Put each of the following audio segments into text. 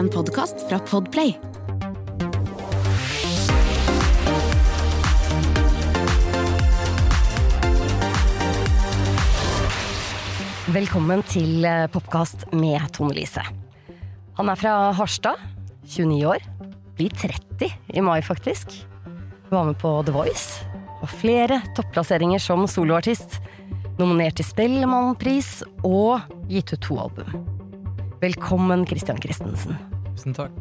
En podkast fra Podplay. Velkommen til eh, Popkast med Tone Lise. Han er fra Harstad, 29 år. Blir 30 i mai, faktisk. Var med på The Voice. Og flere topplasseringer som soloartist. Nominert til Spellemannpris og gitt ut to album. Velkommen, Christian Christensen. Tusen takk.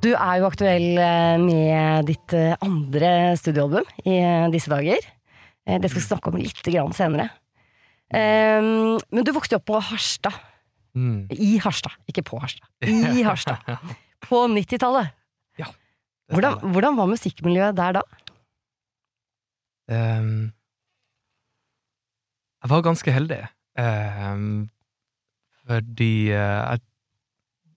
Du er jo aktuell eh, med ditt eh, andre studioalbum i eh, disse dager. Det skal vi snakke om litt senere. Men du vokste opp på Harstad. Mm. I Harstad, ikke på Harstad. I Harstad. På 90-tallet. Ja, Hvordan, hvordan var musikkmiljøet der da? Um, jeg var ganske heldig. Um, fordi uh, jeg,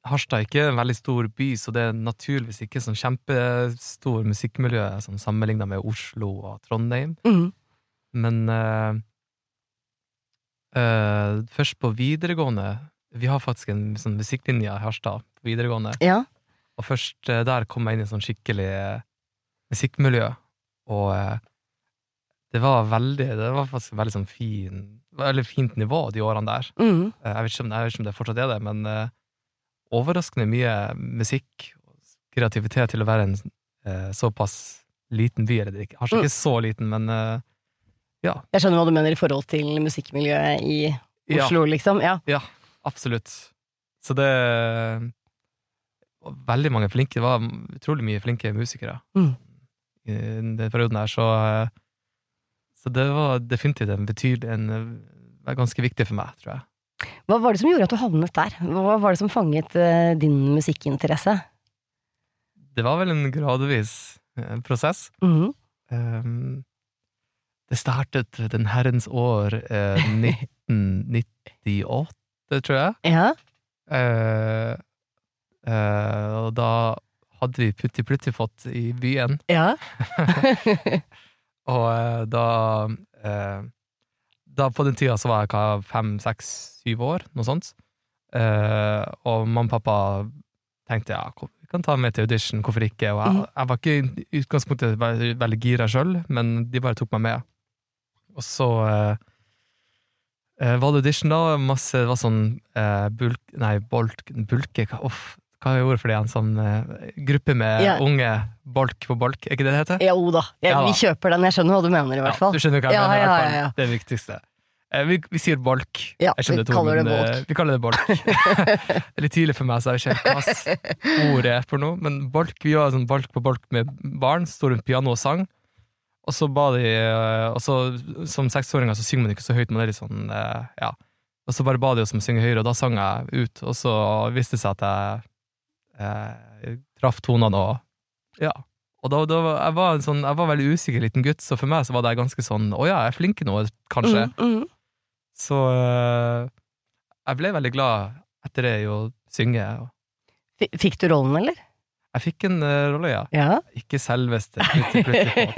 Harstad er ikke en veldig stor by, så det er naturligvis ikke sånn kjempestor musikkmiljø sånn sammenligna med Oslo og Trondheim. Mm. Men uh, uh, først på videregående Vi har faktisk en sånn musikklinje i Harstad på videregående. Ja. Og først uh, der kom jeg inn i sånn skikkelig musikkmiljø, og det var veldig Det var faktisk veldig sånn fin Veldig fint nivå de årene der. Mm. Jeg vet om, jeg vet ikke om det fortsatt er det, men overraskende mye musikk og kreativitet til å være en eh, såpass liten by. Eller er ikke- kanskje Mm. ikke så liten, men eh, ja. Jeg skjønner hva du mener i forhold til musikkmiljøet i Ja. Oslo, liksom. Ja. Ja, absolutt. Så det var veldig mange flinke Det var utrolig mye flinke musikere Mm. i den perioden her, så eh, Så det var definitivt en betydelig en, eh, ganske viktig for meg, tror jeg. Hva var det som gjorde at du havnet der? Hva var det som fanget eh, din musikkinteresse? Det var vel en gradvis eh, prosess. -hmm. Um, det startet den herrens år eh, 1998, tror jeg. Ja. Eh, eh, og da hadde vi Putti Pluttipott i byen, Ja. og eh, da Da på den tida så var jeg hva, fem, seks, syv år, noe sånt. Uh, og mamma og pappa tenkte ja, vi kan ta med til audition, hvorfor ikke? Og jeg, Mhm. jeg var ikke i utgangspunktet veldig, veldig gira sjøl, men de bare tok meg med. Og så uh, var det audition, da. Masse, det var sånn uh, bulk... Nei, bolk, bulke Off, hva er ordet for det igjen? Sånn uh, gruppe med Ja. unge bolk på bolk, er ikke det det heter? Jo da, jeg, Ja da. vi kjøper den. Jeg skjønner hva du mener, i hvert fall. Ja, du skjønner hva jeg mener, i hvert fall. Det er det viktigste. Uh, vi, vi sier bolk. Ja, vi to, ord, kaller det men, bolk. eh, Vi kaller det bolk. det er litt tidlig for meg, så jeg vet ikke hva ordet er for noe. Men bolk, vi var sånn bolk på bolk med barn, sto rundt piano og sang. Og så ba de Og så som seksåringer så synger man ikke så høyt, man er litt sånn Ja. Og så bare ba de oss om å synge høyere, og da sang jeg ut. Og så viste det seg at jeg eh, traff tonene og Ja. Og da, da var- jeg, var en sånn, jeg var veldig usikker liten gutt, så for meg så var det ganske sånn Å ja, jeg er flink nå, kanskje. Mm, mm. Så øh, jeg ble veldig glad etter det i å synge. F- Fikk du rollen, eller? Jeg fikk en uh, rolle, ja. Ja. Ikke selveste Plutti Pluttipott.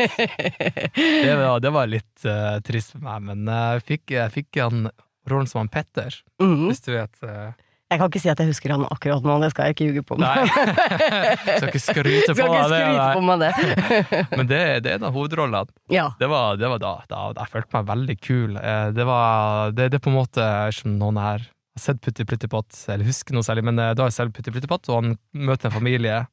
Det, var- det var litt uh, trist for meg, men jeg fikk, jeg fikk han, rollen som han Petter, Mhm. hvis du vet øh. Jeg kan ikke si at jeg husker han akkurat nå, det skal jeg ikke ljuge på. Nei, skal ikke skryte på Skal ikke skryte på meg det. Men det, det er en av hovedrollene. Ja. Det var, det var da, da, jeg følte meg veldig kul. Eh, Det var det, det er på en måte som noen her har sett Putti Pluttipott, eller husker noe særlig, men eh, da har jeg selv Putti Pluttipott, og han møter en familie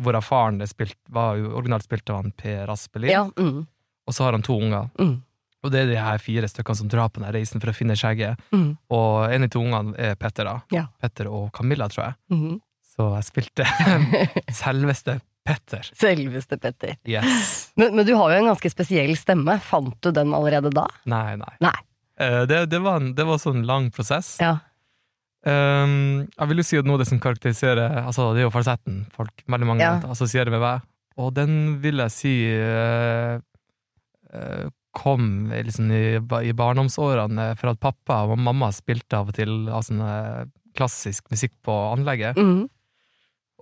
hvorav faren spilt, var jo originalt spilt av han Per Aspelid, ja. Mm. og så har han to unger. Mm. Og det er de her fire stykkene som drar på den reisen for å finne skjegget. Mm. Og en av de to ungene er Petter, da. Ja. Petter og Camilla, tror jeg. Mm. Så jeg spilte selveste Petter. Selveste Petter. Yes. Men, men du har jo en ganske spesiell stemme. Fant du den allerede da? Nei, nei. Nei. Eh, Det, det, var en, det var sånn lang prosess. Ja. Um, jeg vil jo si at noe av det som karakteriserer Altså, det er jo falsetten folk veldig mange Ja. assosierer med meg. Og den vil jeg si uh, eh, kom liksom i, i barndomsårene for at pappa og mamma spilte av og til av sånn eh, klassisk musikk på anlegget. Mm.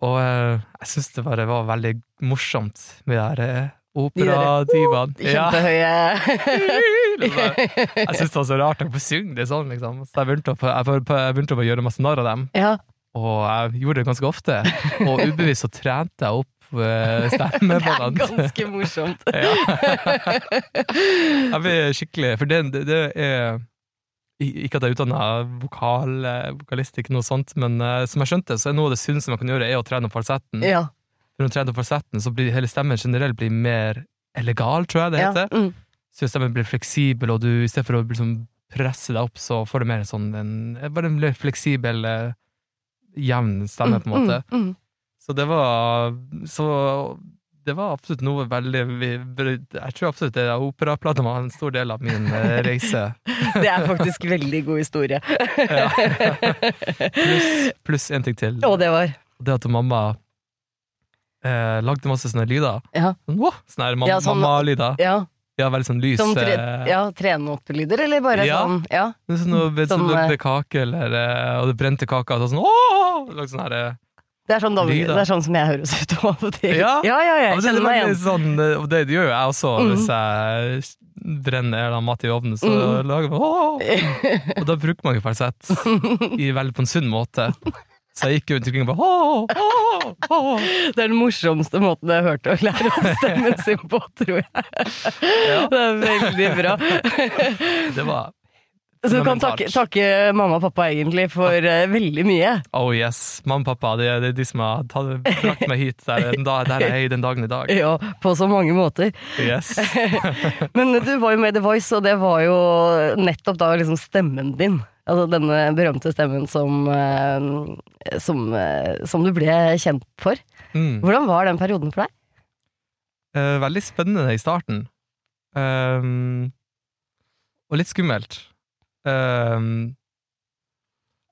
Og eh, jeg syns det bare var veldig morsomt med de der operadivaene. De Kjempehøye Jeg syns det var så rart å få synge det sånn, liksom. Så jeg begynte å, jeg, jeg begynte å gjøre masse narr av dem. Ja. og jeg gjorde det ganske ofte. Og ubevisst så trente jeg opp uh, Det er ganske morsomt. Ja. jeg blir skikkelig For det, det, det er Ikke at jeg er utdanna vokal, eh, vokalist, ikke noe sånt, men uh, som jeg skjønte, så er noe av det sunneste man kan gjøre, er å trene opp falsetten. Ja. Når du trener opp falsetten, så blir hele stemmen generelt blir mer illegal, tror jeg det ja. Mm. Så stemmen blir fleksibel, og du i stedet for å liksom presse deg opp, så får du mer sånn en, bare en fleksibel, eh, jevn stemme, på en måte. Mm, mm. Så det var Så det var absolutt noe veldig Jeg tror absolutt det operaplata var en stor del av min eh, reise. Det er faktisk veldig god historie. Ja. Pluss pluss en ting til. Og det var Det at mamma eh, lagde masse sånne lyder. Ja. Sånn, wow, sånne her mam Ja, sånn- mamma-lyder. Ja, Ja, veldig sånn lys som tre, eh, ja, trenotelyder, eller bare Ja. sånn Ja. Sånn sånn, sånn, sånn, sånn sånn, sånn, kake, eller eh, Og det brente kaka, og sånn sånn, sånn, sånn her eh, Det er sånn, Lyder. det er sånn som jeg høres ut av og til. Ja. ja, ja, Ja, jeg er kjenner meg igjen. sånn, eh, det gjør jo jeg også mm. hvis jeg brenner eller mat i ovnen. Så mm. lager man åh! Og da bruker man jo falsett i veldig på en sunn måte. Så jeg gikk rundt omkring og bare åh, åh, åh. Det er den morsomste måten jeg har hørt å lære opp stemmen sin på, tror jeg. Det er veldig bra. Det var Så du kan takke, takke mamma og pappa egentlig for uh, veldig mye. Oh yes. Mamma og pappa, det er, er de som har brakt meg hit der, der, der jeg er den dagen i dag. Ja, på så mange måter. Yes. Men du var jo med i The Voice, og det var jo nettopp da liksom stemmen din. Altså denne berømte stemmen som, eh, som, eh, som du ble kjent for. Mm. Hvordan var den perioden for deg? Uh, veldig spennende i starten. Um, og litt skummelt. Ehm,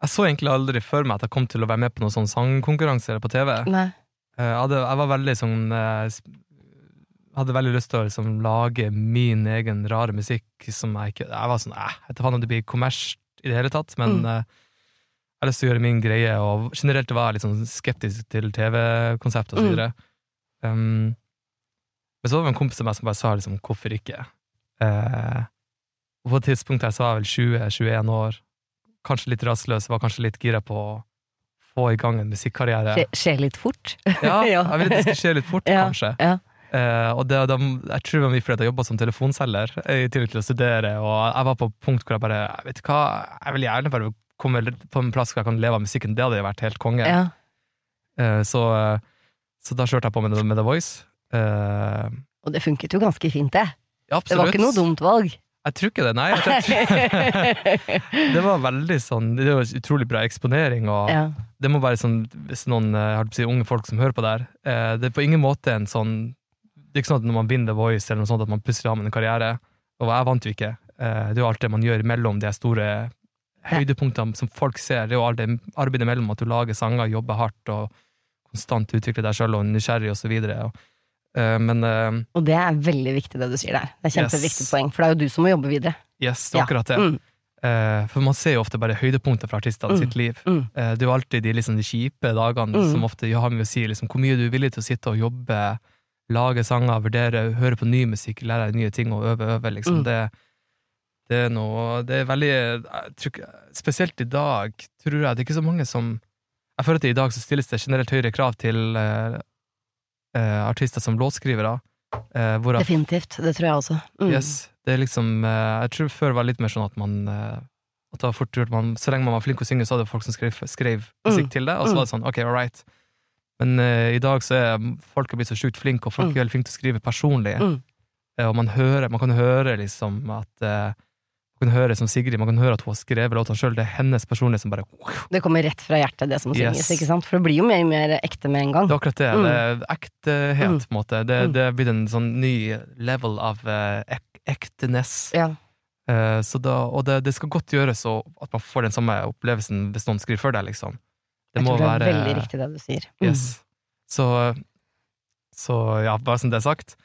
jeg så egentlig aldri for meg at jeg kom til å være med på noen sånn sangkonkurranser på TV. Nei. Eh, jeg, hadde, jeg var veldig sånn eh, Hadde veldig lyst til å liksom, lage min egen rare musikk som jeg ikke Jeg var sånn eh, Jeg vet ikke om det blir kommers i det hele tatt, men Mm. eh, jeg har lyst til å gjøre min greie, og generelt var jeg litt sånn skeptisk til TV-konsept og så Mm. videre. Um, men så var det en kompis av meg som bare sa liksom, hvorfor ikke? Eh, og på et tidspunkt her så var jeg vel 20-21 år, kanskje litt rastløs, var kanskje litt gira på å få i gang en musikkarriere. Skje, skje litt fort? Ja, jeg ville det skulle skje litt fort, Ja, kanskje. ja. Uh, og det, de, jeg tror det var mye fordi jeg jobba som telefonselger i tillegg til å studere, og jeg var på et punkt hvor jeg bare jeg Vet du hva, jeg vil gjerne bare komme på en plass hvor jeg kan leve av musikken. Det hadde vært helt konge. Ja. Uh, så, eh, så da kjørte jeg på med, med The Voice. Uh, Og det funket jo ganske fint, det. ja, Det var ikke noe dumt valg. Jeg tror ikke det, nei. Det var veldig sånn Det var utrolig bra eksponering, og ja. det må være sånn Hvis noen eh, si, unge folk som hører på der, eh, det er på ingen måte en sånn Det er ikke sånn at når man vinner The Voice, eller noe sånt, at man plutselig har med en karriere. Og jeg vant jo ikke. Eh, Det er jo alt det man gjør mellom de store høydepunktene som folk ser. Det er jo alt det arbeidet mellom at du lager sanger, jobber hardt og konstant utvikler deg sjøl og er nysgjerrig og så videre. Og, Men eh, Og det er veldig viktig det du sier der. Det er kjempeviktig Yes. poeng, for det er jo du som må jobbe videre. yes, det er Ja. akkurat det. Mm, Eh, For man ser jo ofte bare høydepunkter fra artistene Mm. sitt liv. mm. Eh, Det er jo alltid de, liksom, de kjipe dagene Mm. som ofte har med å si liksom, hvor mye du er villig til å sitte og jobbe, lage sanger, vurdere, høre på ny musikk, lære deg nye ting og øve, øve. Liksom. Mm. Det, det er noe Det er veldig tror Spesielt i dag, tror jeg det er ikke så mange som Jeg føler at i dag så stilles det generelt høyere krav til eh, eh, artister som låtskrivere. Eh, hvorav Definitivt. Det tror jeg også. Mm. Yes. Det er liksom eh, Jeg tror før var det litt mer sånn at man eh, At det var fort gjort man, Så lenge man var flink til å synge, så hadde folk som skrev, skrev musikk Mm. til det, og så Mm. var det sånn, ok, all right. Men uh, i dag så er folk blitt så sjukt flinke, og folk Mm. er veldig flinke til å skrive personlig. Mm. Uh, og man hører, man kan høre liksom at eh, Man kan høre som Sigrid, man kan høre at hun har skrevet låta sjøl. Det er hennes personlighet som bare Det kommer rett fra hjertet, det som synges, Yes. ikke sant? For det blir jo mye mer ekte med en gang. Det er akkurat det. Mm. Det er ektehet, Mm. på en måte. Det, Mm. det blitt en sånn ny level av eh, ek ekteness. Ja. Eh, så da, og det, det skal godt gjøres at man får den samme opplevelsen hvis noen skriver for deg, liksom. Det Jeg må tror det er være veldig riktig det du sier. Mm. Yes. Så, så ja, bare som det er sagt.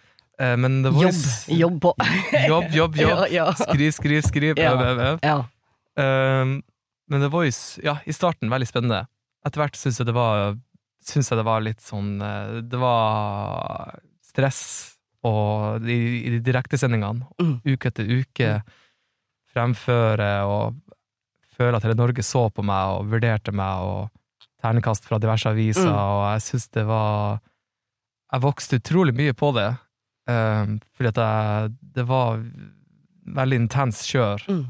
Eh, men The Jobb. Voice Jobb på. Jobb, jobb, jobb. Ja, ja. Skriv, skriv, skriv. Ja. Um, men The Voice, ja, i starten veldig spennende. Etter hvert syns jeg det var Synes jeg det var litt sånn eh, Det var stress og i, i de direktesendingene, Mm. uke etter uke, fremføre og føle at hele Norge så på meg og vurderte meg og ternekast fra diverse aviser, Mm. og jeg syns det var Jeg vokste utrolig mye på det, eh, fordi at jeg Det var veldig intens kjør, Mm.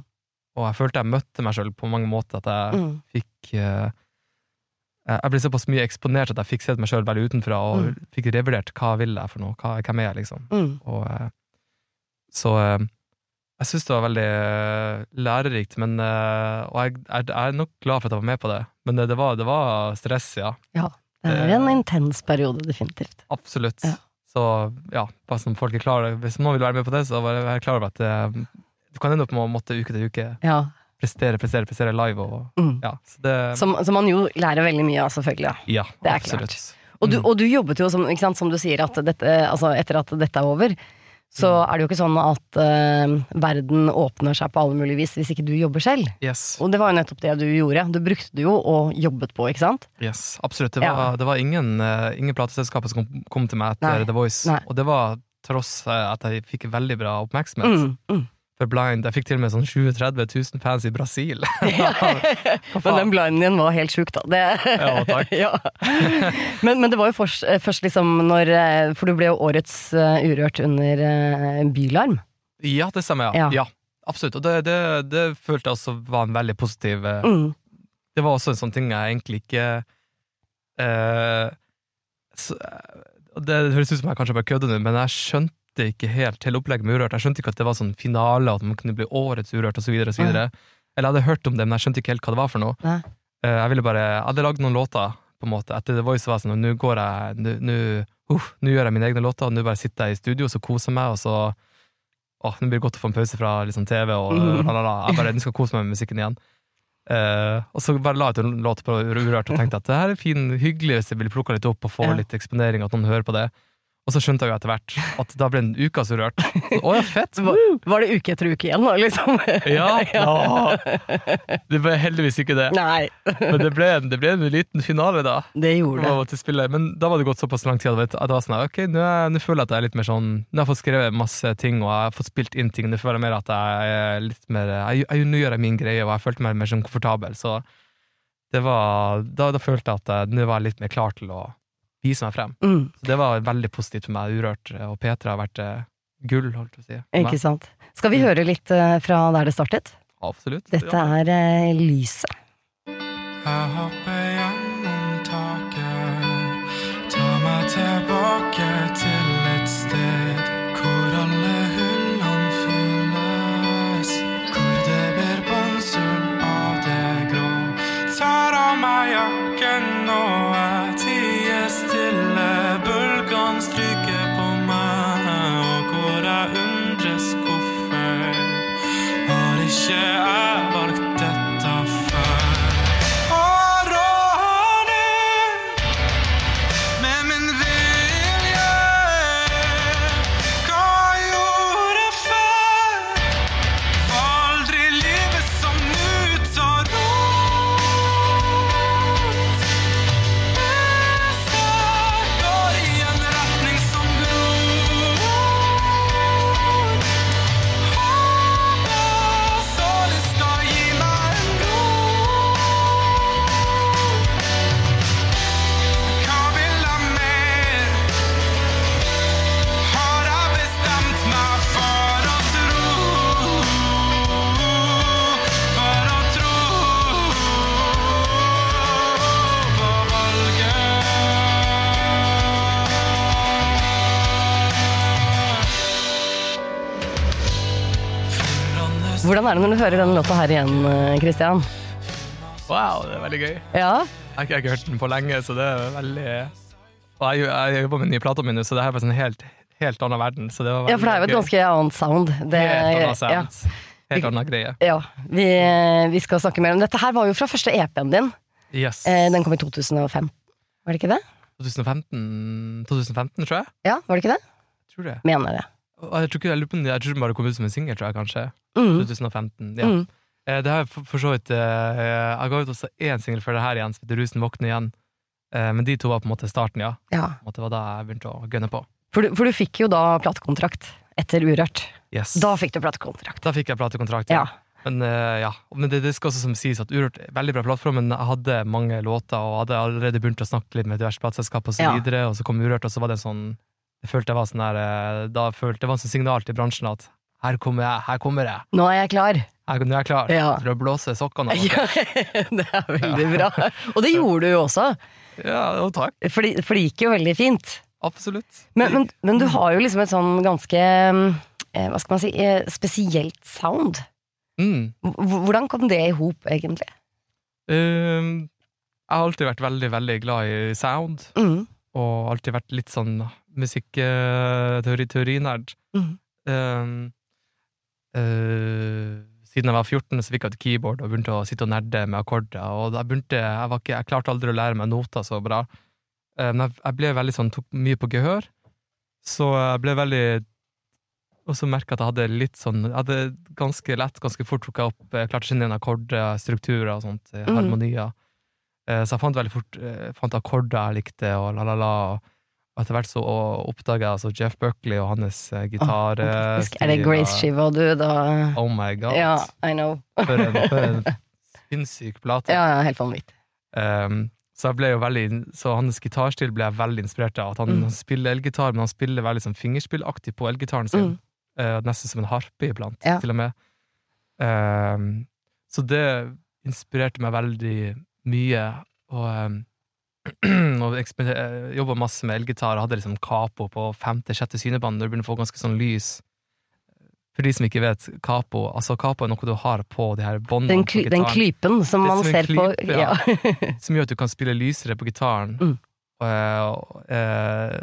og jeg følte jeg møtte meg sjøl på mange måter, at jeg Mm. fikk uh, Jeg ble såpass mye eksponert at jeg fikk sett meg sjøl veldig utenfra, og Mm. fikk revurdert hva vil jeg for noe, hva, hvem er jeg, liksom. Mm. Og, uh, så uh, jeg syns det var veldig lærerikt, men Og jeg, jeg, er nok glad for at jeg var med på det, men det, det, var, det var stress, ja. Det er en intens periode, definitivt. Absolutt. Ja. Så ja, bare som folk er klar Hvis noen vil være med på det, så bare vær klar over at eh, du kan ende opp med å måtte uke til uke Ja. prestere, prestere, prestere live. Og, Mm. ja, så det, Som, som man jo lærer veldig mye av, selvfølgelig. Ja. det er absolutt. Og, du, Mm. og du jobbet jo, som, sant, som du sier, at dette, altså etter at dette er over, så Mm. er det jo ikke sånn at uh, verden åpner seg på alle mulige vis hvis ikke du jobber selv. Yes. Og det var jo nettopp det du gjorde. Du brukte det jo og jobbet på, ikke sant? Yes, absolutt. Det Ja. var, det var ingen, uh, ingen plateselskaper som kom, kom til meg etter Nei. The Voice, Nei. og det var tross eh, at jeg fikk veldig bra oppmerksomhet. Mm, mm. For Blind, Jeg fikk til og med sånn 20 000-30 000 fans i Brasil. Men den blinden din var helt sjuk, da. Det, Ja, takk. ja. men, men det var jo først, først liksom når eh, For du ble jo årets eh, Urørt under eh, Bylarm. ja, det stemmer, ja. Ja. ja. absolutt. Og det, det, det følte jeg også var en veldig positiv eh, Mm. Det var også en sånn ting jeg egentlig ikke eh, så, Det høres ut som jeg kanskje bare kødder nå, men jeg skjønte ikke helt hele opplegget med Urørt. Jeg skjønte ikke at det var sånn finale, at man kunne bli årets Urørt, osv. Eller jeg hadde hørt om det, men jeg skjønte ikke helt hva det var for noe. Nei. Eh, jeg ville bare, jeg hadde lagd noen låter, på en måte. Etter The Voice var sånn, nå går jeg, nå, uh, gjør jeg mine egne låter, og nå bare sitter jeg i studio og så koser meg, og så Åh, nå blir det godt å få en pause fra liksom, TV og Mm. la, la, la. Jeg bare, nå skal kose meg med musikken igjen. Uh, og så bare la jeg ut en låt på Urørt og tenkte at det her er fin, hyggelig hvis jeg vil plukke litt opp og få Ja. litt eksponering, at noen hører på det. Og så skjønte jeg jo etter hvert at da ble en ukas Så, Å ja, fett! Så var, var det uke etter uke igjen, da, liksom? Ja, ja. Det ble heldigvis ikke det. Nei, Men det ble, det ble en liten finale, da. det gjorde det. Men da var det gått såpass lang tid at det var sånn ok, nå, er, føler jeg at jeg er litt mer sånn Nå har jeg fått skrevet masse ting, og jeg har fått spilt inn ting. Nå føler jeg mer at jeg er litt mer jeg, jeg, Nå gjør jeg min greie, og jeg følte meg mer sånn komfortabel. Så det var Da, da følte jeg at nå var jeg litt mer klar til å vise meg frem. Mm, Så det var veldig positivt for meg. Urørt og P3 har vært eh, gull, holdt jeg på å si. meg. ikke sant. Skal vi høre litt eh, fra der det startet? Absolutt. Dette er eh, Lyset. Jeg hopper Hvordan er det når du hører denne låta her igjen, eh, Christian? Wow, det er veldig gøy. Ja? Jeg har ikke- jeg har ikke hørt den på lenge, så det er veldig Og jeg, jeg jobber med nye plater mine, så det her er en helt, helt annen verden. Så det var veldig ja, for det er jo et ganske annet sound. Det, Helt annet sound. Helt annen greie. ja. Vi, vi skal snakke mer om Dette her var jo fra første EP-en din. Yes. Eh, Den kom i 2005. Var det ikke det? 2015, 2015, tror jeg. Ja, var det ikke det? Tror det. Mener det. Jeg tror ikke jeg lurer på jeg tror den bare kom ut som en singel, tror jeg kanskje. Mm. 2015. Ja. Mm. Eh, Det har jeg for, for så vidt eh, Jeg ga ut også én singel før det her igjen, som heter Rusen våkner igjen. Eh, Men de to var på en måte starten, ja. Ja. Måte var da jeg begynte å gønne på. For du, for du fikk jo da platekontrakt etter Urørt. Yes. Da fikk du platekontrakt. Da fikk jeg platekontrakt. Ja. Men eh, ja, men det, det skal også som sies at Urørt er veldig bra plattform, men jeg hadde mange låter, og hadde allerede begynt å snakke litt med diverse plateselskap og så Ja. videre, og så kom Urørt, og så var det en sånn Jeg følte jeg var sånn der eh, Da følte det var sånn signal til bransjen at her kommer jeg, her kommer jeg, Nå er jeg klar. her, nå er jeg klar Ja. til å blåse sokkene av. Ja, det er veldig bra. Og det gjorde du jo også, Ja, jo, takk. for det for det gikk jo veldig fint. Absolutt. Men, men, men du har jo liksom et sånn ganske eh, Hva skal man si eh, spesielt sound. Mm. Hvordan kom det i hop, egentlig? Um, jeg har alltid vært veldig, veldig glad i sound, Mm. og alltid vært litt sånn musikk-teorinerd. Mm. Um, uh, siden jeg var 14, så fikk jeg et keyboard og begynte å sitte og nerde med akkorder. Og jeg, begynte, jeg, var ikke, jeg klarte aldri å lære meg noter så bra. Eh, Men jeg, jeg ble veldig sånn, tok mye på gehør, så jeg ble veldig Og så merka jeg at jeg hadde litt sånn Jeg hadde ganske lett, ganske fort trukka opp Jeg klarte å kjenne igjen akkorder, strukturer og sånt, eh, Mhm. harmonier. Eh, Så jeg fant veldig fort eh, fant akkorder jeg likte, og la-la-la. Etter hvert så oppdaga jeg altså Jeff Buckley og hans eh, gitar... oh, Er det Grace-skiva du da Oh my god. Ja, I know. For en, for en sinnssyk plate. Ja, ja, helt vanvittig. Um, så veldig Så hans gitarstil ble jeg veldig inspirert av. At han, Mm. han spiller elgitar, men han spiller veldig sånn fingerspillaktig på elgitaren sin. Mm. Uh, nesten som en harpe iblant, Ja. til og med. Um, så det inspirerte meg veldig mye. Og, um, og jobba masse med elgitar og hadde liksom capo på femte-sjette synebånd når du begynner å få ganske sånn lys. For de som ikke vet, capo altså capo er noe du har på de her båndene Den, på kly, den klypen som man som ser ser på ja. ja. som gjør at du kan spille lysere på gitaren. Mm. Og, eh,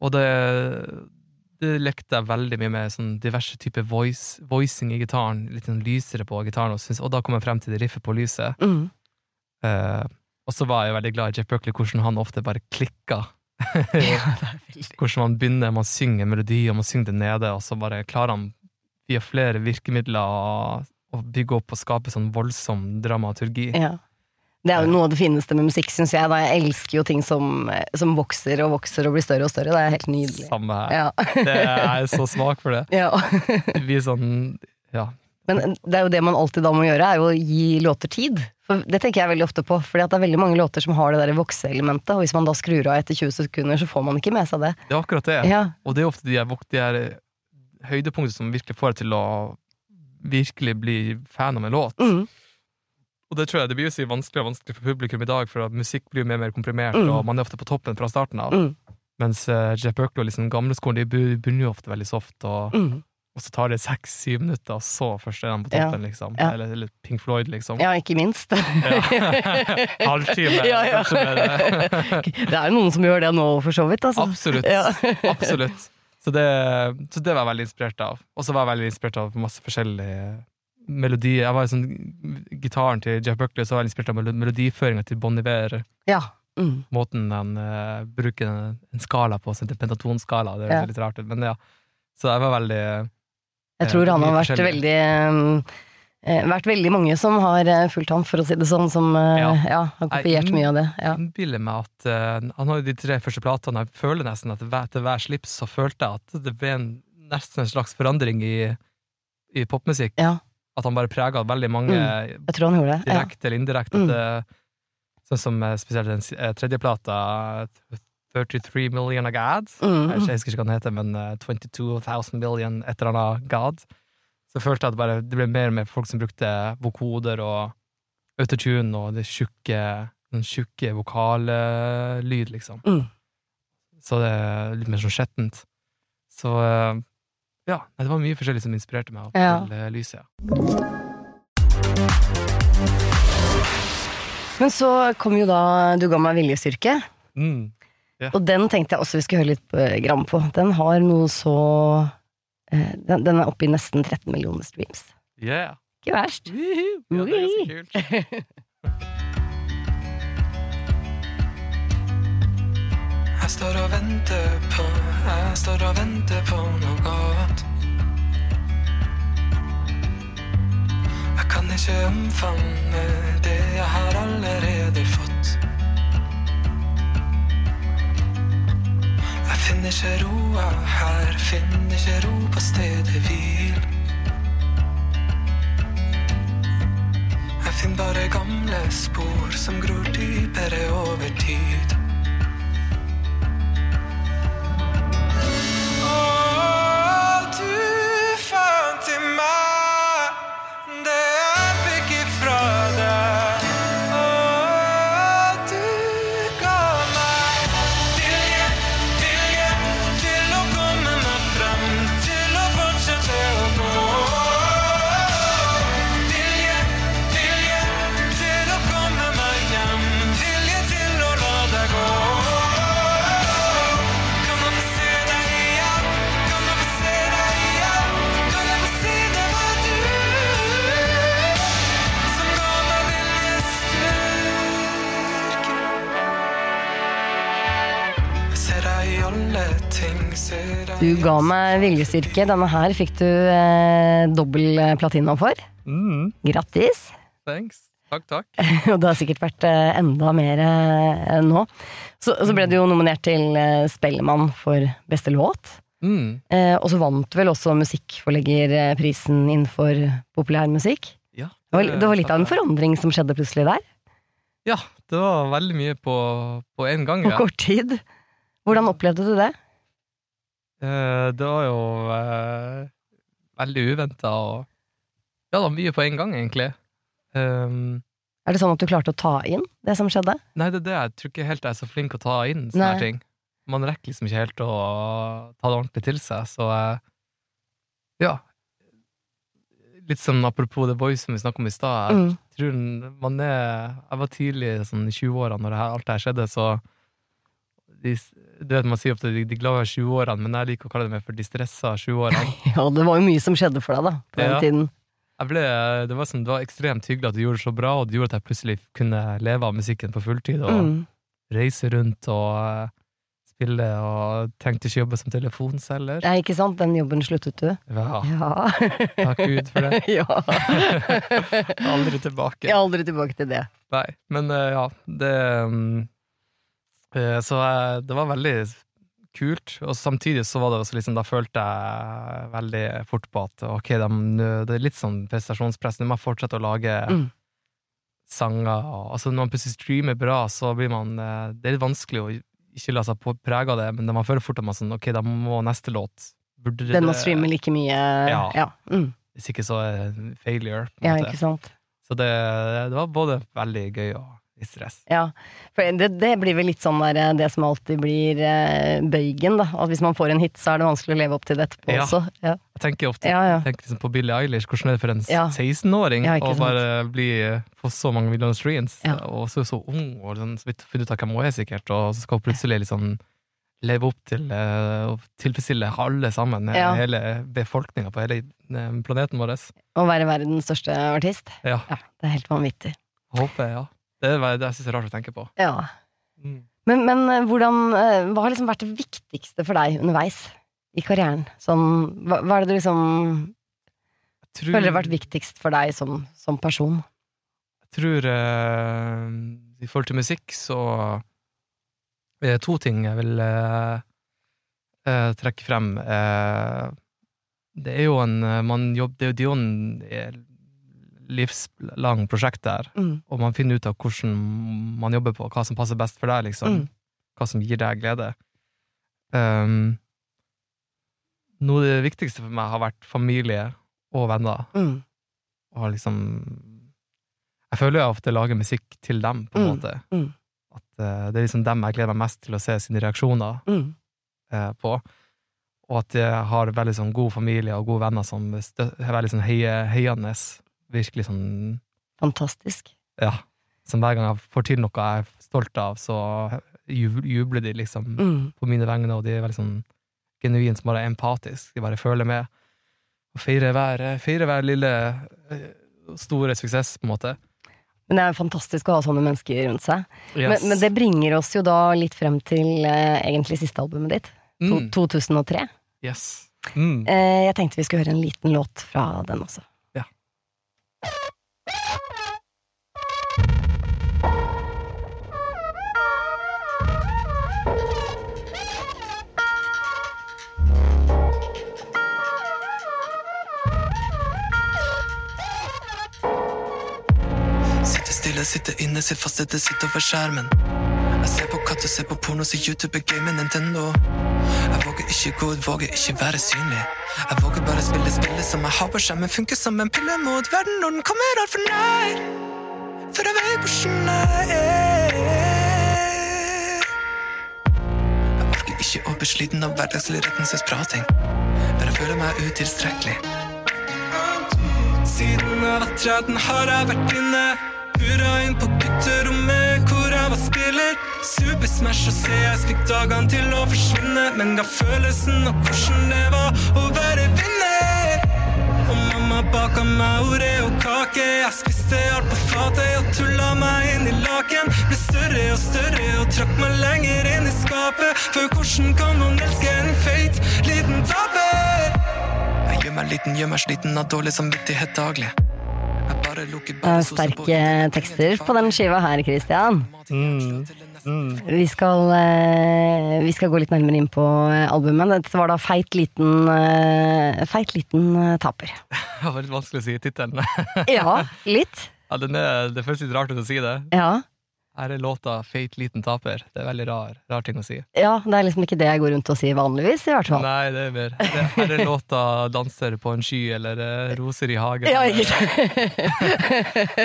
og det, det lekte jeg veldig mye med, sånn diverse typer voice, voicing i gitaren. Litt sånn lysere på gitaren, og, synes, og da kom jeg frem til det riffet på lyset. Mm. Eh, og så var jeg veldig glad i Jeff Buckley, hvordan han ofte bare klikka. Ja, hvordan man begynner, man synger melodi, og man synger det nede, og så bare klarer han via flere virkemidler å bygge opp og skape sånn voldsom dramaturgi. Ja. Det er jo noe av det fineste med musikk, syns jeg. Da. Jeg elsker jo ting som, som vokser og vokser og blir større og større. Det er helt nydelig. Samme her. Ja. Det er jeg så svak for det. ja. Det blir sånn Ja. Men det er jo det man alltid da må gjøre, er jo å gi låter tid. For Det tenker jeg veldig ofte på, at det er veldig mange låter som har det der vokseelementet, og hvis man da skrur av etter 20 sekunder, så får man ikke med seg det. Det er akkurat det. Ja, Og det er ofte de vok- de er høydepunktene som virkelig får deg til å virkelig bli fan av en låt. mm. Og det tror jeg det blir jo så vanskelig og vanskelig for publikum i dag, for at musikk blir jo mer og mer komprimert, Mm. og man er ofte på toppen fra starten av. Mm. Mens uh, Jeff Berkley og liksom gamleskolen de begynner jo ofte veldig soft, og, Mm. Og så tar det seks-syv minutter, og så først er de på Ja. toppen, liksom. Ja. Eller, eller Pink Floyd, liksom. ja, ikke minst. Halvtime, Ja, ja. Det er jo noen som gjør det nå, for så vidt. Altså. Absolutt. Ja. Absolutt. Så det, så det var jeg veldig inspirert av. Og så var jeg veldig inspirert av masse forskjellige melodier. Jeg var sånn, Gitaren til Jeff Buckley så var jeg inspirert av melo- melodiføringa til Bon Iver. Ja. Mm. Måten han uh, bruker en, skala på, som heter pentatonskala. Det Ja. litt rart men ja. Så jeg var veldig Jeg tror han har vært veldig eh, vært veldig mange som har eh, fulgt ham, for å si det sånn, som eh, ja. Ja. har kopiert mye av det. Ja. Jeg innbiller meg at uh, Han har jo de tre første platene. Jeg føler nesten at hver, til hver slips så følte jeg at det ble en, nesten en slags forandring i, i popmusikk. Ja. At han bare prega veldig mange Jeg tror han gjorde det. Ja. direkte eller indirekte. Mm. Sånn som eh, spesielt den eh, tredje plata, 33 Million of God. Mm. Jeg husker ikke hva den heter, men eh, 22,000 million et eller annet God. Så følte jeg at bare, det ble mer og mer folk som brukte vokoder og autotune og det tjukke, den tjukke vokallyd, liksom. Mm. Så det er litt mer sånn skjettent. Så eh, ja, det var mye forskjellig som inspirerte meg Ja. til eh, lyset. Men så kom jo da Du ga meg viljestyrke, Mm. Og den tenkte jeg også vi skulle høre litt på, gram på. Den har noe så eh, den, den er oppe i nesten 13 millioner streams. Yeah. Ikke verst. Ja, det er ganske kult. Jeg står og venter på, jeg står og venter på noe godt. Jeg kan ikke omfavne det jeg har allerede finner ikke roa her, finner ikke ro på stedet hvil. Jeg finner bare gamle spor som gror dypere over tid. Meg viljestyrke. Denne her fikk du eh, dobbel platina for. Mm, Grattis. thanks. Takk, takk. Og det har sikkert vært eh, enda mer eh, nå. Så, så ble du jo nominert til eh, Spellemann for beste låt. Mm, Eh, og så vant vel også musikkforleggerprisen innenfor populærmusikk. ja, Det var, det var litt av en forandring som skjedde plutselig der, Ja, det var veldig mye på, på en gang. på Ja. kort tid. Hvordan opplevde du det? Eh, det var jo eh, veldig uventa og Ja, det var mye på en gang, egentlig. Um, Er det sånn at du klarte å ta inn det som skjedde? nei, det er det. Jeg tror ikke helt jeg er så flink å ta inn sånne Nei. ting. Man rekker liksom ikke helt å ta det ordentlig til seg, så eh, ja. Litt sånn apropos The Voice som vi snakket om i stad. Jeg Mm. tror man er Jeg var tidlig sånn i 20-årene når det her, alt det her skjedde, så de, Du vet man sier ofte de, de glade 20-årene, men jeg liker å kalle det mer for de stressa 20-årene. Ja, det var jo mye som skjedde for deg da, på den Ja. tiden. Jeg ble, det, var sånn, det var ekstremt hyggelig at du gjorde det så bra, og det gjorde at jeg plutselig kunne leve av musikken på fulltid. Og Mm. reise rundt og eh, spille, og tenkte ikke jobbe som telefonselger. Ja, ikke sant? Den jobben sluttet du. Ja, Ja. takk Gud for det. ja. Aldri tilbake. Jeg er aldri tilbake til det. Nei, men eh, ja, det mm, Så eh, det var veldig kult, og samtidig så var det også liksom, da følte jeg veldig fort på at ok, de, det er litt sånn prestasjonspress, nå må jeg fortsette å lage Mm. sanger. Og, altså når man plutselig streamer bra, så blir man eh, Det er litt vanskelig å ikke la seg på- prege av det, men man føler fort at man sånn, ok, da må neste låt burde Den må streame like mye. Ja. Ja, mm. Hvis ikke så failure. På en ja måte. ikke sant. Så det, det var både veldig gøy og litt stress. Ja, for det, det blir vel litt sånn der, eh, det som alltid blir eh, bøygen, da. At hvis man får en hit, så er det vanskelig å leve opp til det etterpå Ja. også. Ja. Jeg tenker ofte Ja, ja. tenker liksom på Billie Eilish, hvordan er det for en Ja. 16-åring Ja, å bare bli, få så mange millioner streams, og så, så ung, og sånn, så vidt finne ut av hvem hun er, sikkert, og så skal hun plutselig liksom leve opp til eh, å tilfredsstille alle sammen, eh, Ja. hele befolkninga på hele eh, planeten vår. Å være verdens største artist. Ja, Ja, det er helt vanvittig. håper jeg, ja. Det er det jeg syns er rart å tenke på. Ja. Mm. Men, men eh, hvordan eh, Hva har liksom vært det viktigste for deg underveis i karrieren? Sånn, hva, hva er det du liksom tror, føler har vært viktigst for deg som, som person? Jeg tror eh, i forhold til musikk så er det to ting jeg vil eh, eh, trekke frem. Eh, det er jo en man jobb, det, er jo- eh, livslang prosjekt der, Mm. og man finner ut av hvordan man jobber på, hva som passer best for deg, liksom. Mm. Hva som gir deg glede. Um, noe av det viktigste for meg har vært familie og venner Mm. og liksom Jeg føler jeg ofte lager musikk til dem, på en Mm, måte. mm. At uh, det er liksom dem jeg gleder meg mest til å se sine reaksjoner Mm. eh, på. Og at jeg har veldig sånn god familie og gode venner som er veldig sånn heie, heiende. Virkelig sånn Fantastisk. Ja. Som hver gang jeg får til noe jeg er stolt av, så jubler de liksom Mm. på mine vegne, og de er veldig sånn genuint bare empatisk. De bare føler med. Og feirer hver, feirer hver lille eh, store suksess, på en måte. Men det er jo fantastisk å ha sånne mennesker rundt seg. Yes. Men, men det bringer oss jo da litt frem til eh, egentlig siste albumet ditt. Mm. 2003. Yes. Mm. Eh, jeg tenkte vi skulle høre en liten låt fra den også. Sitter inne, sitter fast, sitte over skjermen. Jeg ser på katt og ser på porno, så YouTube er gamen Nintendo. Jeg våger ikke gå ut, våger ikke være synlig. Jeg våger bare spille spillet som jeg har på skjermen, funker som en pille mot verden når den kommer altfor nær. For jeg vet hvordan jeg er. Jeg orker ikke å bli sliten av hverdagslig retningsløs-prating. Bare jeg føler meg utilstrekkelig. Siden jeg var 13 har jeg vært inne. Pura inn på gutterommet hvor jeg var spiller. Super Smash og CS fikk dagene til å forsvinne. Men ga følelsen av hvordan det var å være vinner. Og mamma baka meg Oreo-kake. Jeg spiste alt på fatet og tulla meg inn i laken. Ble større og større og trakk meg lenger inn i skapet. For hvordan kan noen elske en feit liten taper? Jeg gjør meg liten, gjør meg sliten av dårlig samvittighet daglig. Sterke tekster på den skiva her, Christian. Mm. Mm. Vi skal, eh, vi skal gå litt nærmere inn på eh, albumet. Dette var da Feit liten, eh, feit liten eh, taper. Det var litt vanskelig å si tittelen. Ja, litt. Ja, den er, det føles litt rart ut å si det. Ja. Her er låta 'Feit liten taper'. Det er veldig rar, rar ting å si. ja, det er liksom ikke det jeg går rundt og sier vanligvis, i hvert fall. Nei, det er mer det, Her er låta 'Danser på en sky' eller eh, 'Roser i hagen'. Ja, ikke sant?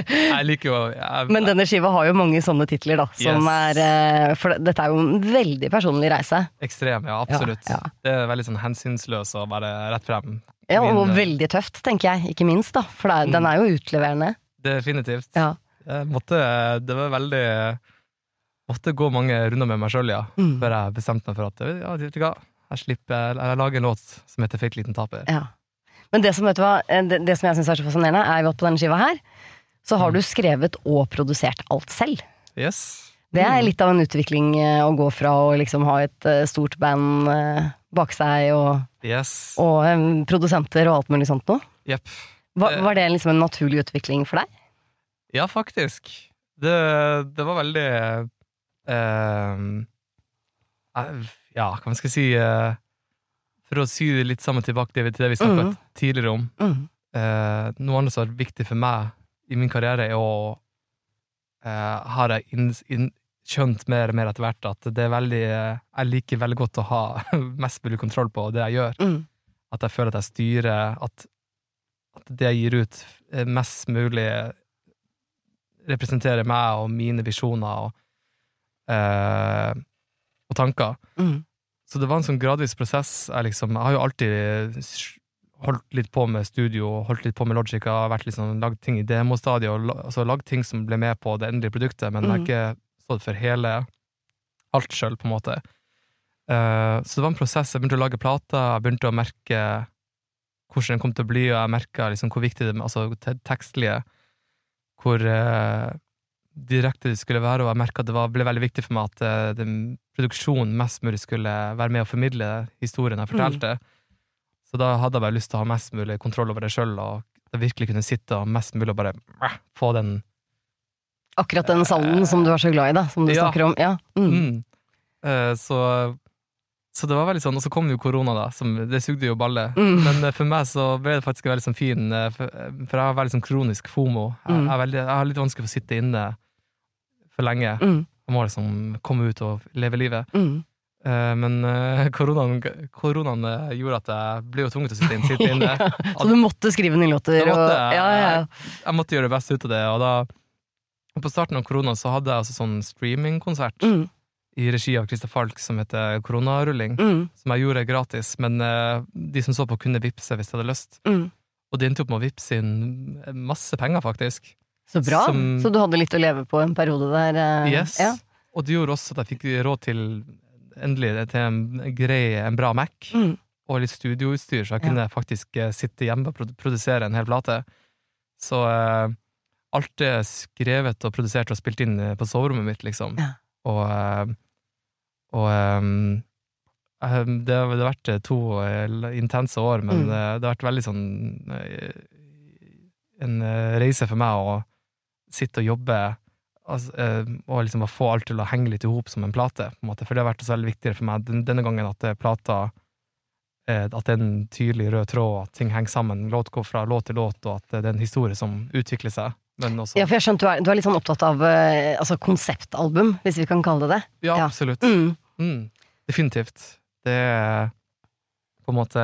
Jeg liker jo jeg, Men denne skiva har jo mange sånne titler, da. Som Yes. er eh, For dette er jo en veldig personlig reise. Ekstrem, ja, absolutt. Ja, ja. Det er veldig sånn hensynsløs å være rett frem. Ja, og Min, eh, veldig tøft, tenker jeg. Ikke minst, da. For det mm. den er jo utleverende. Definitivt. Ja. Jeg måtte, det var veldig Måtte gå mange runder med meg sjøl, ja, Mm. før jeg bestemte meg for at ja, vet du hva, jeg slipper Jeg lager en låt som heter 'Feit liten taper'. ja. Men det som, vet du hva, eh, det, det som jeg syns er så fascinerende, er jo at på denne skiva her, så har du skrevet og produsert alt selv. Yes. Det er Mm. litt av en utvikling eh, å gå fra å liksom ha et eh, stort band eh, bak seg, og, Yes. og eh, produsenter og alt mulig sånt noe. Yep. Var, Det- var det liksom en naturlig utvikling for deg? Ja, faktisk. Det, det var veldig eh, eh, Ja, hva skal jeg si eh, For å sy det litt sammen tilbake til det vi snakket mm. tidligere om. Mm. Eh, noe annet som er viktig for meg i min karriere, er å eh, Har jeg inn, inn, skjønt mer og mer etter hvert at det er veldig eh, Jeg liker veldig godt å ha mest mulig kontroll på det jeg gjør. Mm. At jeg føler at jeg styrer At, at det jeg gir ut, er mest mulig representerer meg og mine visjoner og, eh, og tanker. Mm. Så det var en sånn gradvis prosess. Jeg, liksom, jeg har jo alltid holdt litt på med studio, holdt litt på med Logica, vært liksom, lagd ting i demostadiet, og altså, lagd ting som ble med på det endelige produktet, men jeg har Mhm. ikke stått for hele alt sjøl, på en måte. Eh, så det var en prosess. Jeg begynte å lage plater, jeg begynte å merke hvordan den kom til å bli, og jeg merka liksom hvor viktig det altså tekstlige, hvor uh, direkte det skulle være, og jeg merka at det var, ble veldig viktig for meg at uh, den produksjonen mest mulig skulle være med å formidle historien jeg fortalte. Så da hadde jeg bare lyst til å ha mest mulig kontroll over det sjøl, og virkelig kunne sitte og mest mulig bare uh, få den Akkurat den salmen som du er så glad i, da. Som du Ja. snakker om. Ja. Mm. Mm. Eh, så, så det var veldig sånn, og så kom jo korona, da. Som, det sugde jo balle. Mm. Men eh, for meg så ble det faktisk veldig sånn fin, eh, for, for jeg har veldig sånn kronisk fomo. Jeg, Mm. jeg, veldig, jeg har litt vanskelig for å sitte inne for lenge. Mm. Jeg må liksom komme ut og leve livet. Mm. Eh, men eh, koronaen, koronaen eh, gjorde at jeg ble jo tvunget til å sitte inne. Sitte inne. Så du måtte skrive nye låter? Da måtte og, jeg- ja, ja, Jeg, Jeg måtte gjøre det beste ut av det. Og da, på starten av korona så hadde jeg altså sånn streamingkonsert Mm. I regi av Christer Falk som heter Koronarulling. Mm. som jeg gjorde gratis, men eh, de som så på, kunne vippse hvis de hadde lyst. Mm. Og de endte opp med å vippse inn masse penger, faktisk. Så bra. Som- Så du hadde litt å leve på en periode der? eh, Yes. Ja. Og det gjorde også at jeg fikk råd til endelig til en grei, en bra Mac Mm. og litt studioutstyr, så jeg Ja. kunne faktisk eh, sitte hjemme og produsere en hel plate. Så eh, alt er skrevet og produsert og spilt inn eh, på soverommet mitt, liksom. Ja. Og, eh, og eh, det, har, vært eh, to eh, intense år, men Mm. eh, det har vært veldig sånn en reise for meg å sitte og jobbe altså, og liksom få alt til å henge litt i hop som en plate, på en. For det har vært så veldig viktigere for meg denne gangen at plata At det er en tydelig rød tråd, at ting henger sammen, låt går fra låt til låt, og at det er en historie som utvikler seg. Ja, for jeg skjønte du er, du er litt sånn opptatt av eh, altså konseptalbum, hvis vi kan kalle det det. Ja, ja. absolutt. Mm. Mm, definitivt. Det er på en måte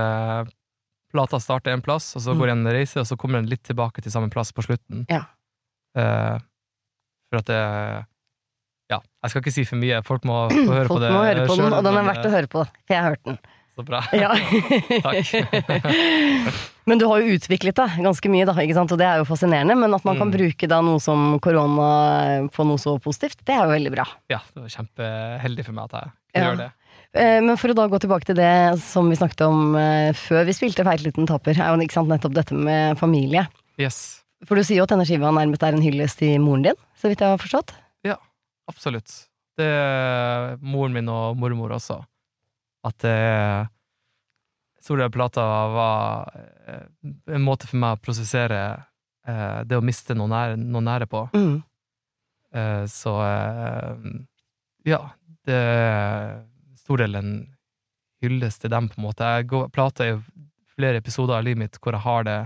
Plata starter en plass, og så Mm. går en reise, og så kommer den litt tilbake til samme plass på slutten. Ja. Eh, for at det Ja, jeg skal ikke si for mye. Folk må få høre Folk på det må høre på den, og den er verdt å høre på, for jeg har hørt den. Så bra. Ja. Takk. men du har jo utviklet deg ganske mye, da, og det er jo fascinerende. Men at man kan Mm. bruke da noe som korona på noe så positivt, det er jo veldig bra. Ja, det var kjempeheldig for meg at jeg kunne Ja. gjøre det. Eh, Men for å da gå tilbake til det som vi snakket om eh, før vi spilte Feit liten taper, er jo sant, nettopp dette med familie. Yes, For du sier jo at denne skiva nærmest er en hyllest til moren din, så vidt jeg har forstått. Ja, absolutt. Det er moren min og mormor også. At det Stor del av plata var eh, en måte for meg å prosessere eh, det å miste noen nære, noen nære på. Mm. Eh, så eh, ja, det er stor del en hyllest til dem, på en måte. Jeg går, plata er jo flere episoder av livet mitt hvor jeg har det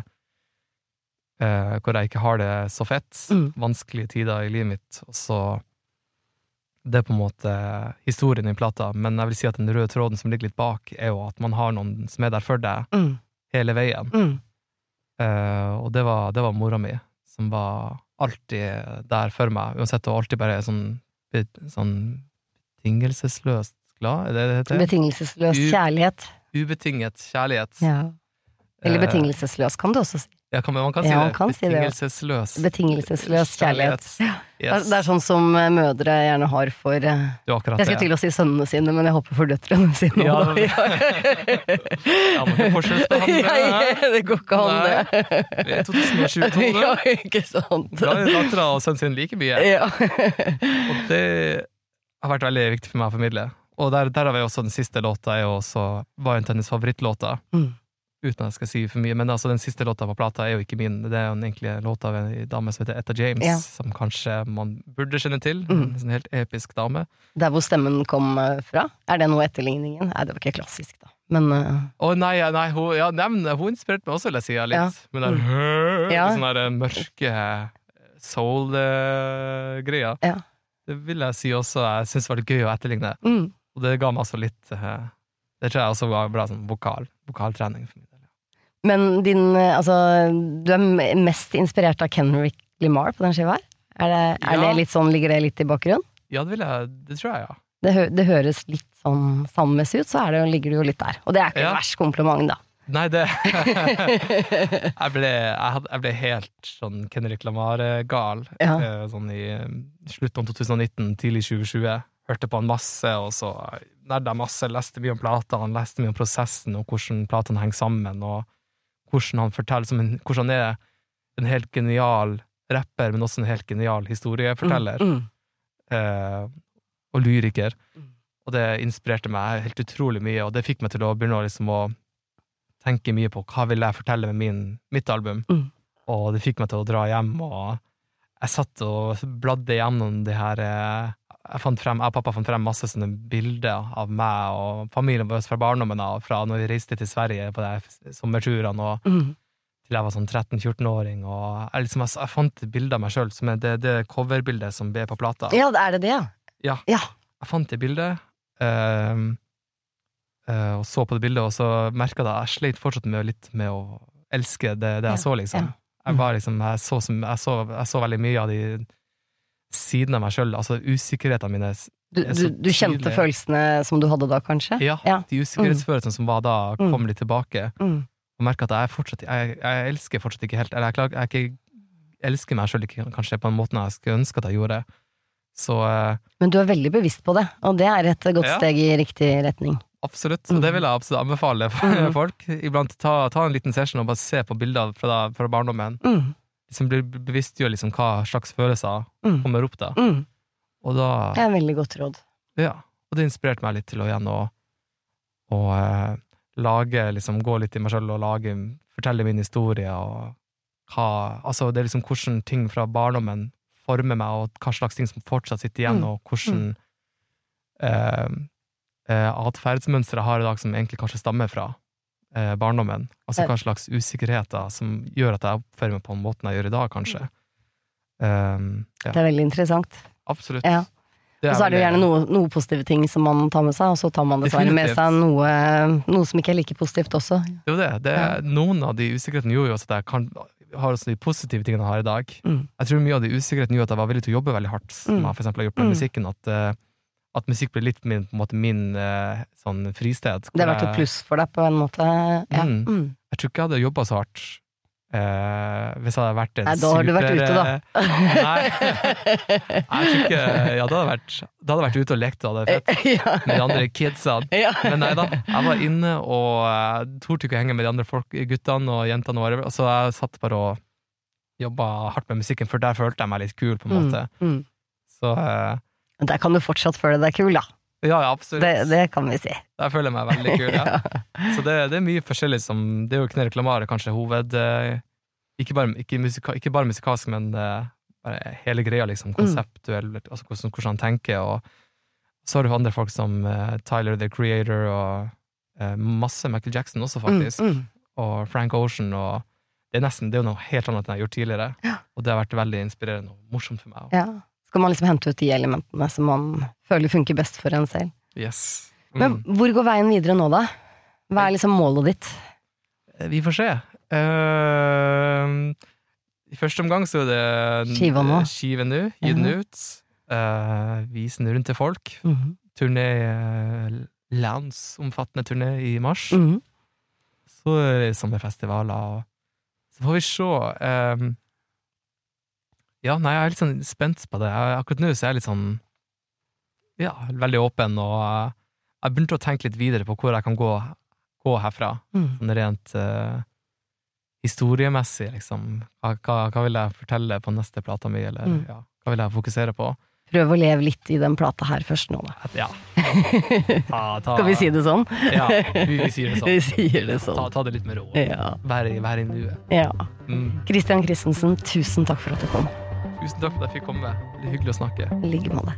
eh, Hvor jeg ikke har det så fett. Mm. Vanskelige tider i livet mitt, og så Det er på en måte historien i plata, men jeg vil si at den røde tråden som ligger litt bak, er jo at man har noen som er der for deg Mm. hele veien. Mm. Uh, og det var, det var mora mi, som var alltid der for meg, uansett, og alltid bare sånn, sånn betingelsesløst glad, er det det heter? Betingelsesløs kjærlighet. Ubetinget kjærlighet. Ja. Eller Eh, betingelsesløs, kan du også si. Ja, kan, man kan si Ja, det. kan si det. Betingelsesløs Betingelsesløs kjærlighet. Det, er, Yes. det er sånn som eh, mødre gjerne har for eh, Det Jeg skulle det. til å si sønnene sine, men jeg håper for døtrene sine. Ja, det- Ja, men forskjellsbehandle. Ja, det går ikke an, det. Vi er 2022 nå. Ja, ikke sant. Da er dattera og sønnen sin like mye. Ja. Og det har vært veldig viktig for meg å formidle. Og der, der har vi også den siste låta, er jo også var en hennes favorittlåter. Mm. Uten at jeg skal si for mye, men altså den siste låta på plata er jo ikke min. Det er jo en egentlig låt av en dame som heter Etta James, Ja. som kanskje man burde kjenne til. Mm. En sånn helt episk dame. Der hvor stemmen kom eh, fra? Er det noe etterligningen? Nei, det var ikke klassisk, da. Men eh, Å nei, ja, nei, hun, ja, nei, hun inspirerte meg også, vil jeg si, ja, litt. Ja. Med den Ja. sånne der mørke soul-greia. Ja. Det vil jeg si også jeg syns var litt gøy å etterligne. mm. Og det ga meg altså litt uh, Det tror jeg også var bra sånn vokal, vokaltrening for min del. Men din eh, Altså, du er mest inspirert av Kenrick Limar på den skiva her? Er det, er Ja. det litt sånn, Ligger det litt i bakgrunnen? Ja, det vil jeg Det tror jeg, ja. Det, hø det høres litt sånn sammensig ut, så det, ligger det jo litt der. Og det er ikke Ja. en verst kompliment, da. Nei, det jeg, ble, jeg, hadde, jeg ble helt sånn Kendrick Lamar-gal. Ja. Eh, Sånn i eh, slutten av 2019, tidlig 2020. Hørte på han masse, og så nerda masse. Leste mye om platene, leste mye om prosessen, og hvordan platene henger sammen, og hvordan han forteller som en, Hvordan han er en helt genial rapper, men også en helt genial historieforteller. Mm. eh, og lyriker. Mm. Og det inspirerte meg helt utrolig mye, og det fikk meg til å begynne å, liksom, å tenke mye på hva vil jeg fortelle med min, mitt album. Mm. Og det fikk meg til å dra hjem, og jeg satt og bladde gjennom det her eh, Jeg frem, jeg og pappa fant frem masse sånne bilder av meg og familien vår fra barndommen av, fra når vi reiste til Sverige på de sommerturene, og Mm. til jeg var sånn 13-14-åring, og jeg, liksom, jeg, jeg fant bilder av meg sjøl, som er det, det coverbildet som ble på plata. Ja, er det det, ja? Ja. Jeg fant det bildet, ehm, eh, og så på det bildet, og så merka jeg at jeg sleit fortsatt med, litt med å elske det, det jeg Ja, så, liksom. ja. Jeg, var liksom jeg, så, jeg, så, jeg så veldig mye av de sidene av meg sjøl, altså usikkerhetene mine. Du, du, du kjente tydelig. følelsene som du hadde da, kanskje? Ja, Ja. de usikkerhetsfølelsene som var da, Mm. kom litt tilbake. Mm. Og merka at jeg fortsatt jeg, jeg elsker fortsatt ikke helt Eller jeg, klar, jeg ikke elsker meg sjøl kanskje på den måten jeg skulle ønske at jeg gjorde. Så eh, Men du er veldig bevisst på det, og det er et godt Ja. steg i riktig retning. Absolutt, og det vil jeg absolutt anbefale Mm. folk. Iblant ta, ta en liten session og bare se på bilder fra, fra barndommen. Mm. Liksom blir bevisstgjør liksom hva slags følelser Mm. kommer opp da. Mm. Og da Det er en veldig godt råd. Ja. Og det inspirerte meg litt til å igjen å, å eh, lage, liksom gå litt i meg sjøl og lage, fortelle min historie og hva Altså, det er liksom hvordan ting fra barndommen former meg, og hva slags ting som fortsatt sitter igjen, Mm. og hvordan eh, eh, atferdsmønstre jeg har i dag som egentlig kanskje stammer fra eh, barndommen. Altså Ja. hva slags usikkerheter som gjør at jeg oppfører meg på den måten jeg gjør i dag, kanskje. Um, ja, Det er veldig interessant. absolutt. Ja. Og så er det jo gjerne noen noe, positive ting som man tar med seg, og så tar man dessverre med seg noe, noe som ikke er like positivt også. Det er jo det. det er, Noen av de usikkerhetene gjorde jo også at jeg kan, har også de positive tingene jeg har i dag. Mm. Jeg tror mye av de usikkerhetene gjorde at jeg var villig til å jobbe veldig hardt, som Mm. jeg for eksempel har gjort med Mm. musikken. At, eh, at musikk blir litt min, på en måte min eh, sånn fristed. Det har vært et pluss for deg på en måte. Ja. Mm. Mm. Jeg tror ikke jeg hadde jobba så hardt eh, hvis jeg hadde vært en super... Nei, da har du vært ute, da. Nei. jeg tror ikke Ja, da hadde jeg vært, hadde vært ute og lekt og hadde det fett ja. med de andre kidsene. ja. Men nei da, jeg var inne og uh, torde ikke å henge med de andre folk, guttene og jentene. Og whatever. så jeg satt bare og jobba hardt med musikken, for der følte jeg meg litt kul, på en måte. Mm. Mm. Så eh, Men Der kan du fortsatt føle deg kul, da. ja, ja, absolutt. Det, det kan vi si. Der føler jeg meg veldig kul, ja. Så det, det er mye forskjellig som Det er jo Knere Lamar kanskje hoved... eh, ikke, bare, ikke, musika, ikke bare musikalsk, men eh, bare hele greia, liksom. Konseptuell, altså hvordan, hvordan han tenker. Og så har du andre folk som eh, Tyler the Creator og eh, masse Michael Jackson også, faktisk. Mm, mm. Og Frank Ocean. Og det er nesten det er noe helt annet enn jeg har gjort tidligere. Og det har vært veldig inspirerende og morsomt for meg. Ja. Skal man liksom hente ut de elementene som man føler funker best for en selv. Yes. Men Mm. hvor går veien videre nå, da? Hva er liksom målet ditt? Vi får se. Uh, I første omgang så er det Skiva nå. Skive nå, gi den ut. Uh, vise den rundt til folk. Mhm. Turné, uh, landsomfattende turné i mars. Mhm. Så er det sommerfestivaler, så får vi se. eh, ja, nei, jeg er litt sånn spent på det. Jeg, akkurat nå så er jeg litt sånn Ja, veldig åpen, og jeg begynte å tenke litt videre på hvor jeg kan gå, gå herfra. Mm. Sånn rent uh, historiemessig, liksom. Hva, hva, hva vil jeg fortelle på neste plata mi, eller Mm. ja, hva vil jeg fokusere på? Prøv å leve litt i den plata her først nå, da. Ja. Ta, ta, Skal vi si det sånn? Ja, vi, vi sier det sånn. Vi sier det Ta, sånn. ta det litt med ro. Ja. Vær vær i nuet. ja. Mm. Christian Christensen, tusen takk for at du kom. Tusen takk for at jeg fikk komme. Det er hyggelig å snakke. I like måte.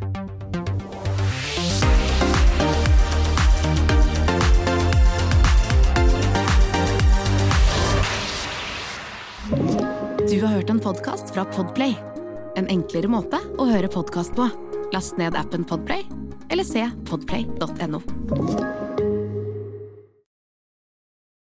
Du har hørt en podkast fra Podplay. En enklere måte å høre podkast på. Last ned appen Podplay, eller se podplay.no.